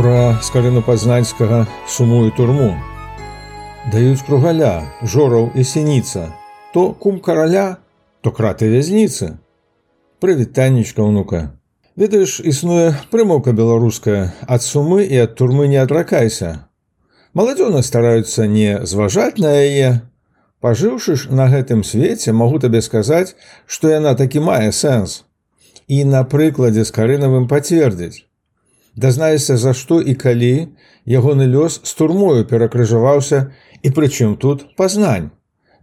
пра скарыну пазнанскага сумую турму. Даюць кругаля, жораў і сініца, то кум караля, то краты вязніцы. Прывітаннічка ўнука. Ведаеш, існуе прымаўка беларуская, ад сумы і ад турмы не адракайся. Маладзёны стараюцца не зважаць на яе. Пажыўшы ж на гэтым свеце, магу табе сказаць, што яна такі мае сэнс. І на прыкладзе з карынавым пацвердзіць дазнаешся за што і калі ягоны лёс з турмою перакрыжаваўся і прычым тут пазнань.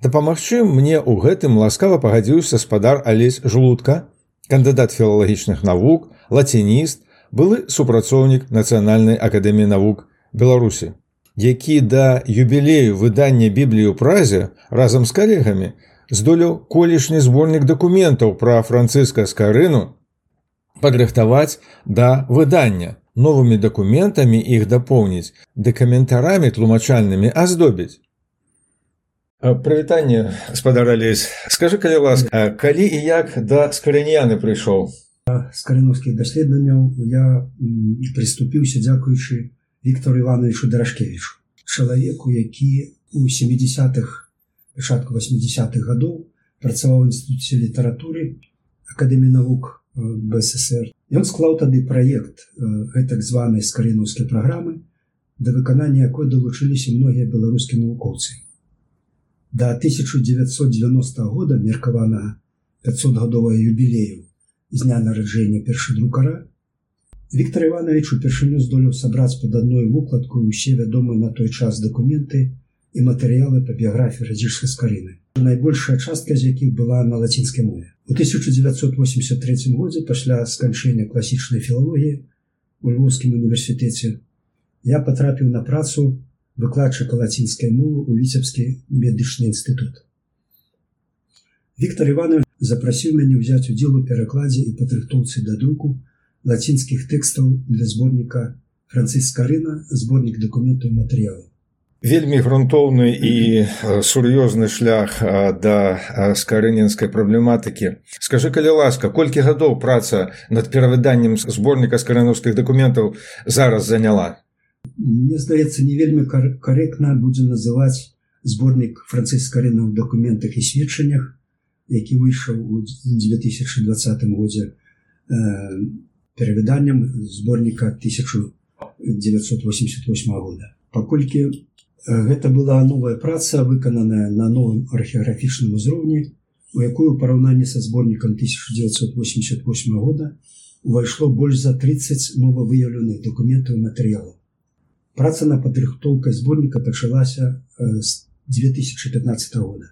Дапамагчы мне ў гэтым ласкава пагадзіўся спадар алесь жлудка кандыдат філалагічных навук лацініст былы супрацоўнік нацыянальнай акадэміі навук беларусі які да юбілею выдання біблію празе разам з калегамі здолеў колішні зборнік дакументаў пра францыска скарыну падрыхтаваць да выдання новымі дакументамі іх дапоўніць ды каментарамі тлумачальнымі аздобіць. Прывітанне спадарались скажи калі ласка калі і як да скарыняны прыйшоў? З карынаўскіх даследаванняў я прыступіўся дзякуючы Віктору ивановичу дарашкевичу чалавеку які у 70-х пачатку 80-х гадоў працаваў інстытуце літаратуры акадэміі навук БССР. Ён склаў тады праект гэтак званай скарынаўскай праграмы, да выканання якой далучыліся многія беларускія навукоўцы. Да 1990 года меркаванага 500гадовага юбілею з дня нараджэння першадрукара, Віктор Іванович упершыню здолеў сабраць пад адной вукладку усе вядомыя на той час дакументы і матэрыялы па біяграфіі радзішскай скарыны. Найбольшая частка з якіх была на лацінскай мове. У 1983 годзе пасля сканчэння класічнай філалогіі у львовскім універсітэце я патрапіў на працу выкладчыка лацінскай мовы ў віцебскі медычны інстытут. Віктор Іванович запрасіў мяне ўзяць удзел у перакладзе і падрыхтоўцы да друку лацінскіх тэкстаў для зборніка францыскарына зборнік дакументаў матэрыялаў вельмі грунтоўны і сур'ёзны шлях да скарыненскай праблематыкі. Скажи калі ласка колькі гадоў праца над перавыданнем зборніка скарыновскіх дакументаў зараз заняла? Мне здаецца не вельмі карэктна будзе называць зборнік францыскарына ў дакументах і сведчаннях які выйшаў у 2020 годзе перавыданнем зборніка 1988 года. Паколькі Гэта была новая праца, выкананая на новым археаграфічным узроўні, у якую параўнанні са зборнікам 1988 года увайшло больш за 30 новавыяўленых дакументаў і матэрыялаў. Праца на падрыхтоўкай зборніка пачалася з 2015 года.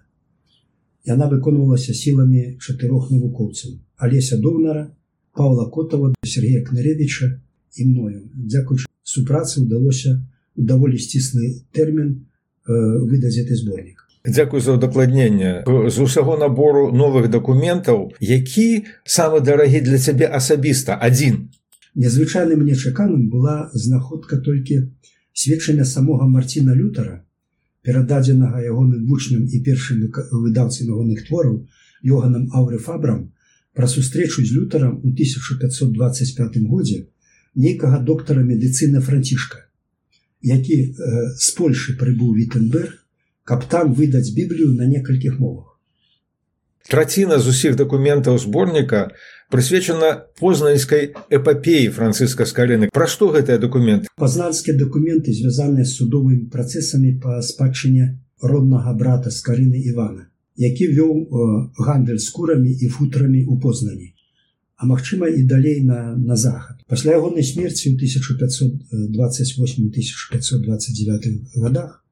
Яна выконвалася сіламі чатырох навукоўцаў: Алеся Доўнара, Павла Котава, Сергея Кнаревіча і мною. Дзякуючы супрацы ўдалося, даволі сціслы тэрмін выдаць гэты зборнік Дзякуй за ўдакладненне з усяго набору новых дакументаў які самы дарагі для цябе асабіста адзін незвычайным нечаканым была знаходка толькі сведчання самога марціна лютара перададзенага ягоным вучням і першым выдаўцы ягоных твораў йоганам аўрыфабрам пра сустрэчу з лютарам у 1525 годзе нейкага доктара медыцыны францішка які э, з Польшы прыбыў Вітенберг, каб там выдаць біблію на некалькіх мовах. Траціна з усіх дакументаў зборніка прысвечана познанскай эпапеі францыска скарыны. Пра што гэтыя дакументы? Пазнанскія дакументы звязаныя з судовымі працэсамі па спадчыне роднага брата скарыны Івана, які вёў гандаль скурамі і футрамі ў познані а магчыма і далей на, на захад. Пасля ягонай смерці ў 1528-1529 годах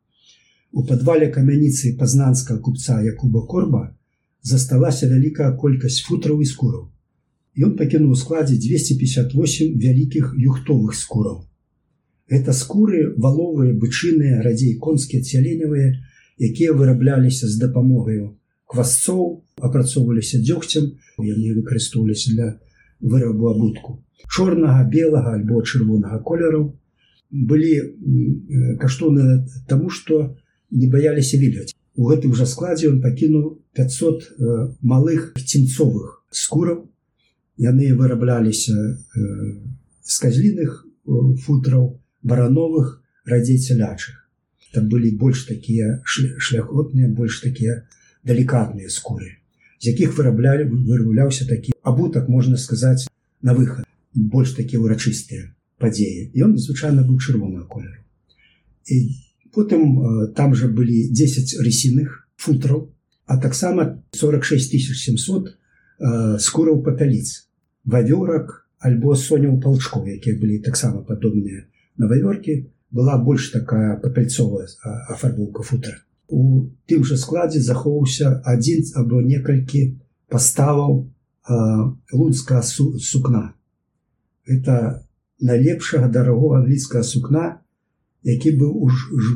у падвале камяніцы пазнанска купца Якуба Корба засталася вялікая колькасць футраў і скураў. Ён пакінуў у складзе 258 вялікіх юхтовых скураў. Гэта скуры валовыя бычыныя радзей конскія цяленевыя, якія вырабляліся з дапамогаю квасцоў апрацоўваліся дзёгцем яны выкарыстоўваліся для вырабу абутку чорнага белага альбо чырвонага колеру былі каштоўны таму што не баяліся вільгаць у гэтым жа складзе он пакінуў 500 малых цінцовых скураў. Яны вырабляліся з казліных футраў барановых радзей цялячых там былі больш такія шляхотныя больш такія далікатныя скуры з якіх выраблялі вырабляўся такі абутак можна сказаць на выхад. Больш такія ўрачыстыя падзеі. Ён звычайна быў чырвонага колеру. І потым там жа былі 10 рысіных футраў а таксама 46700 скураў паталіц. Вавёрак альбо соняў палчкоў якія былі таксама падобныя на вавёркі была больш такая папальцовая афарбоўка футра у тым жа складзе захоўся адзін або некалькі паставаў луцкага су, сукна. Это найлепшага дарагого англійскага сукна які быў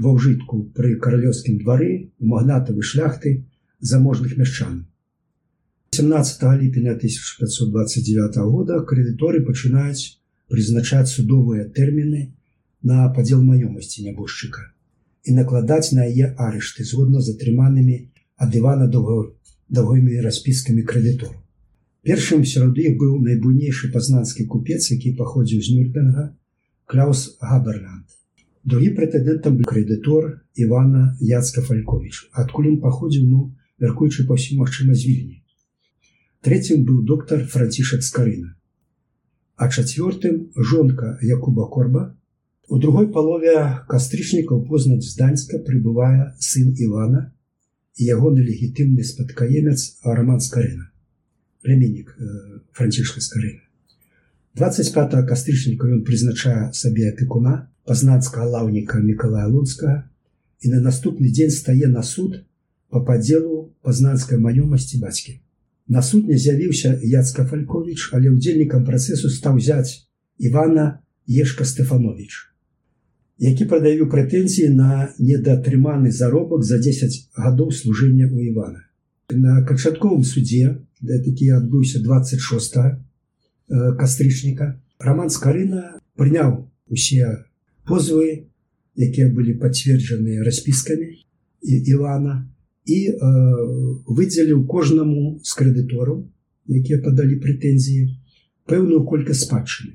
ва ўжытку пры каралёўскім двары магнатавы шляхты заможных мяшчан. 17 ліпеня 1529 года крэдыторы пачынаюць прызначаць судовыя тэрміны на падзел маёмасці нябожчыка і накладаць на яе арышты згодна з атрыманымі ад Івана даўгімі распіскамі крэдытору. Першым сярод іх быў найбуйнейшы пазнанскі купец, які паходзіў з Нюрбенга Клаус Габерланд. Другі прэтэдэнтам быў крэдытор Івана Яцка Фалькович, адкуль ён паходзіў ну мяркуючы па ўсім магчыма з вільні. Трэцім быў доктар Францішак Скарына. А чацвёртым жонка Якуба Корба, У другой палове кастрычнікаў познаць зданьска прыбывае сын Івана і ягоны легітымны спадкаемец роман скарына племяннік э, францішка скарына 25 кастрычніка ён прызначае сабе апекуна пазнацкага лаўніка мікалая луцкага і на наступны дзень стае на суд по падзелу пазнанскай маёмасці бацькі. На суд не з'явіўся яцка фалькович але ўдзельнікам працэсу стаў взять Івана ешка стефанович які прадаю прэтэнзіі на недатрыманы заробак за 10 гадоў служэння у Івана. На канчатковым судзе, такі адбыўся 26 кастрычніка, Раман Скарына прыняў усе позвы, якія былі пацверджаныя распіскамі Івана і э, выдзеліў кожнаму з крэдытораў, якія падалі прэтэнзіі пэўную колькасць спадчыны.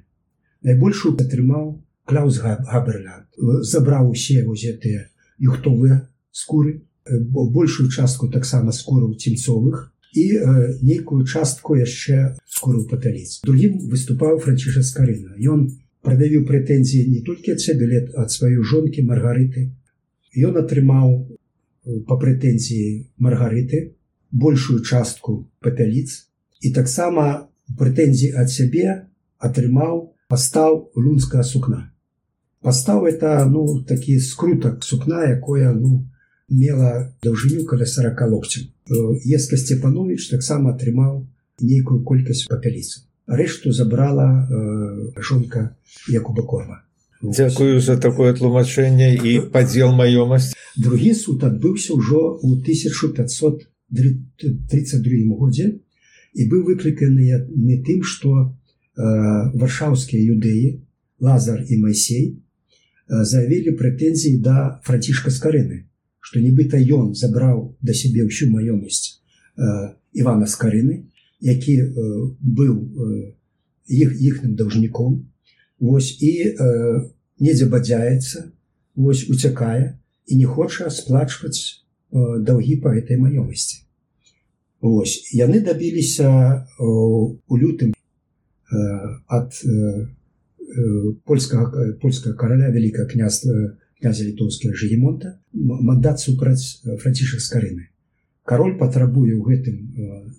Найбольшую атрымаў Клаус Габерлянд забраў усе гэтыя юхтовыя скуры, большую частку таксама скураў цімцовых і э, нейкую частку яшчэ скуру паталіц. Другім выступаў франціша скарына. Ён прадавіў прэтэнзіі не толькі ад сябе лет ад сваёй жонкі маргарыты. Ён атрымаў па прэтэнзіі маргарыты большую частку папяліц і таксама прэтэнзіі ад сябе атрымаў пастаў лунскага сукна пастаў это ну такі скрутак сукна якое ну мела даўжыню каля 40 локцем еска сцепанович таксама атрымаў нейкую колькасць папяліцу рэшту забрала э, жонка якуба корма. Дзякую за такое тлумачэнне і падзел маёмасць другі суд адбыўся ўжо ў 1532 годзе і быў выкліканы не тым што э, варшаўскія юдэі лазар і майсей Э, заявілі прэтэнзіі да францішка скарыны што нібыта ён забраў да сябе ўсю маёмасць э, Івана скарыны які э, быў іх іхным даўжніком Вось і недзе бадзяецца вось уцякае і не хоча сплачваць даўгі па гэтай маёмасці Вось яны дабіліся у лютым ад польскага польскага караля вялікага княства князя літоўскага жегемонта мандат супраць францішах скарыны кароль патрабуе ў гэтым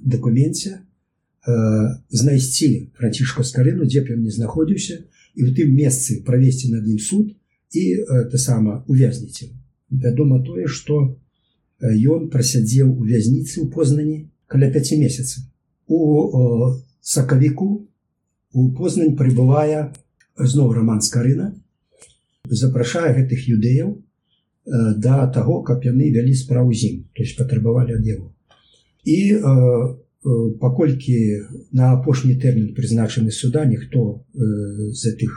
дакуменце знайсці францішка скарыну дзе б ён не знаходзіўся і ў тым месцы правесці над ім суд і это сама увязніце вядома тое што ён прасядзеў у вязніцы ў познані каля 5 месяцаў. У сакавіку у познань прыбывае зноў роман скарына запрашае гэтых юдэяў да таго каб яны вялі справу зім то есть патрабавалі ад яго. І э, паколькі на апошні тэрмін прызначаны суда ніхто э, з гэтых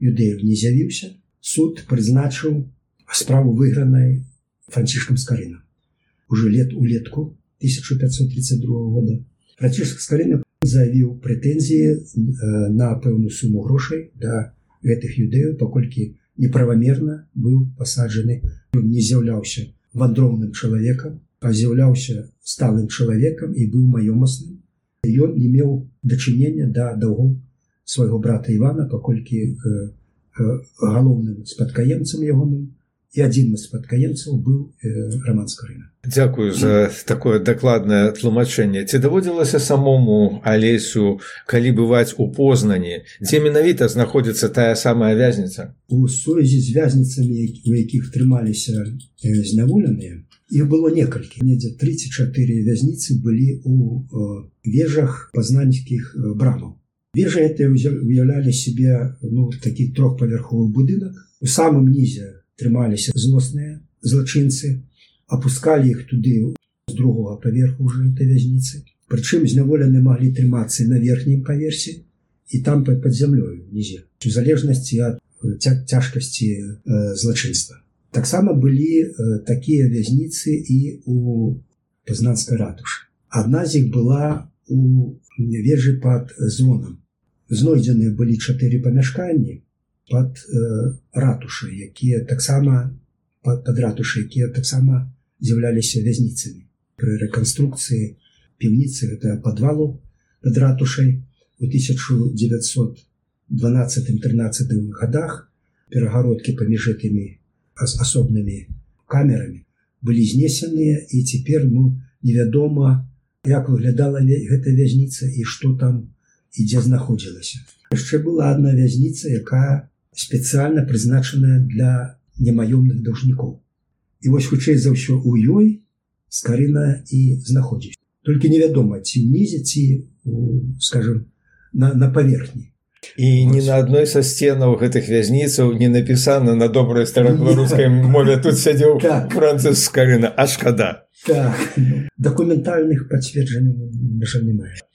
юдэяў не з'явіўся суд прызначыў справу выйгранай францішкам скарына уже лет улетку 1532 года францішк скарына заявіў прэтэнзіі на пэўную суму грошай да гэтых юдэяў паколькі неправамерна быў пасаджаны. Не з'яўляўся вандроўным чалавекам а з'яўляўся сталым чалавекам і быў маёмасным. Ён не меў дачынення да даўгоў свайго брата Івана паколькі галоўным спадкаемцам ягоным і адзін з спадкаемцаў быў э, раманска рына Дякую за такое дакладнае тлумачэнне ці даводзілася самому алесю калі бываць у познанні дзе менавіта знаходзіцца тая самая вязніца у сувязі з вязніцамі у якіх трымаліся зняволеныя іх было некалькі. Недзе 34 вязніцы былі у вежах пазнанскіх брамаў. Вежа это уяўлялі себе ну такі трохпавярховы будынак. У самым нізе трымаліся злосныя злачынцы опускалі іх туды з другого паверху уже этой вязніцы. Прычым зняволены маглі трымацца на верхнім паверсе і там под зямлёю нізе у залежнасці ад цяжкасці злачынства. Таксама былі э, такія вязніцы і у пазнанской ратушы. Одна з іх была у вежы под зонам знойдзеныя былі чатыры памяшканні под э, ратушай якія таксама под, под ратушай якія таксама з'яўляліся вязніцамі. Пры рэканструкцыі піўніцы гэта подвалу под ратушай у 1912 13 годах перагародкі паміж гэтымі асобнымі камерамі былі знесеныя і цяпер ну невядома як выглядала гэта вязніца і што там і дзе знаходзілася. Яшчэ была одна вязніца якая спецыяльна прызначаная для немаёмных даўжнікоў і вось хутчэй за ўсё у ёй скарына і знаходзіць толькі невядома ці ўнізе ці скажем на, на паверхні і ні на адной са сценаў гэтых вязніцаў не напісана на добрай старабеларускай мове тут сядзеў так. францыз скарына а шкада так. Ну, дакументальных пацверджанняў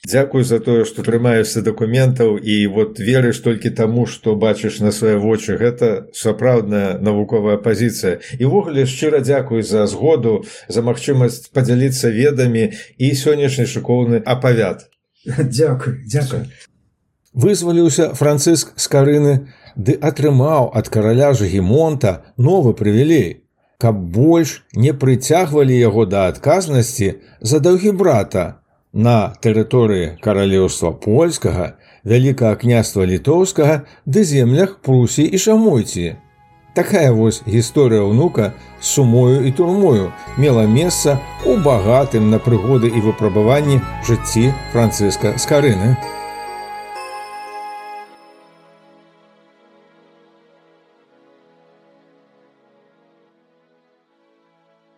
Дзякую за тое што трымаешся дакументаў і вот верыш толькі таму што бачыш на свае вочы гэта сапраўдная навуковая пазіцыя івогуле шчыра дзякуй за згоду за магчымасць падзяліцца ведамі і сённяшні шыкоўны апавяд дзякуй дзякуй вызваліўся францыск з карыны ды атрымаў ад караля жгемонта новы прывілей. Каб больш не прыцягвалі яго да адказнасці за даўгі брата на тэрыторыі каралеўства польскага вялікага княства літоўскага ды землях прусі і шамойці. Такая вось гісторыя ўнука сумою і турмою мела месца у багатым на прыгоды і выпрабаванні жыцці францыска з карыны. у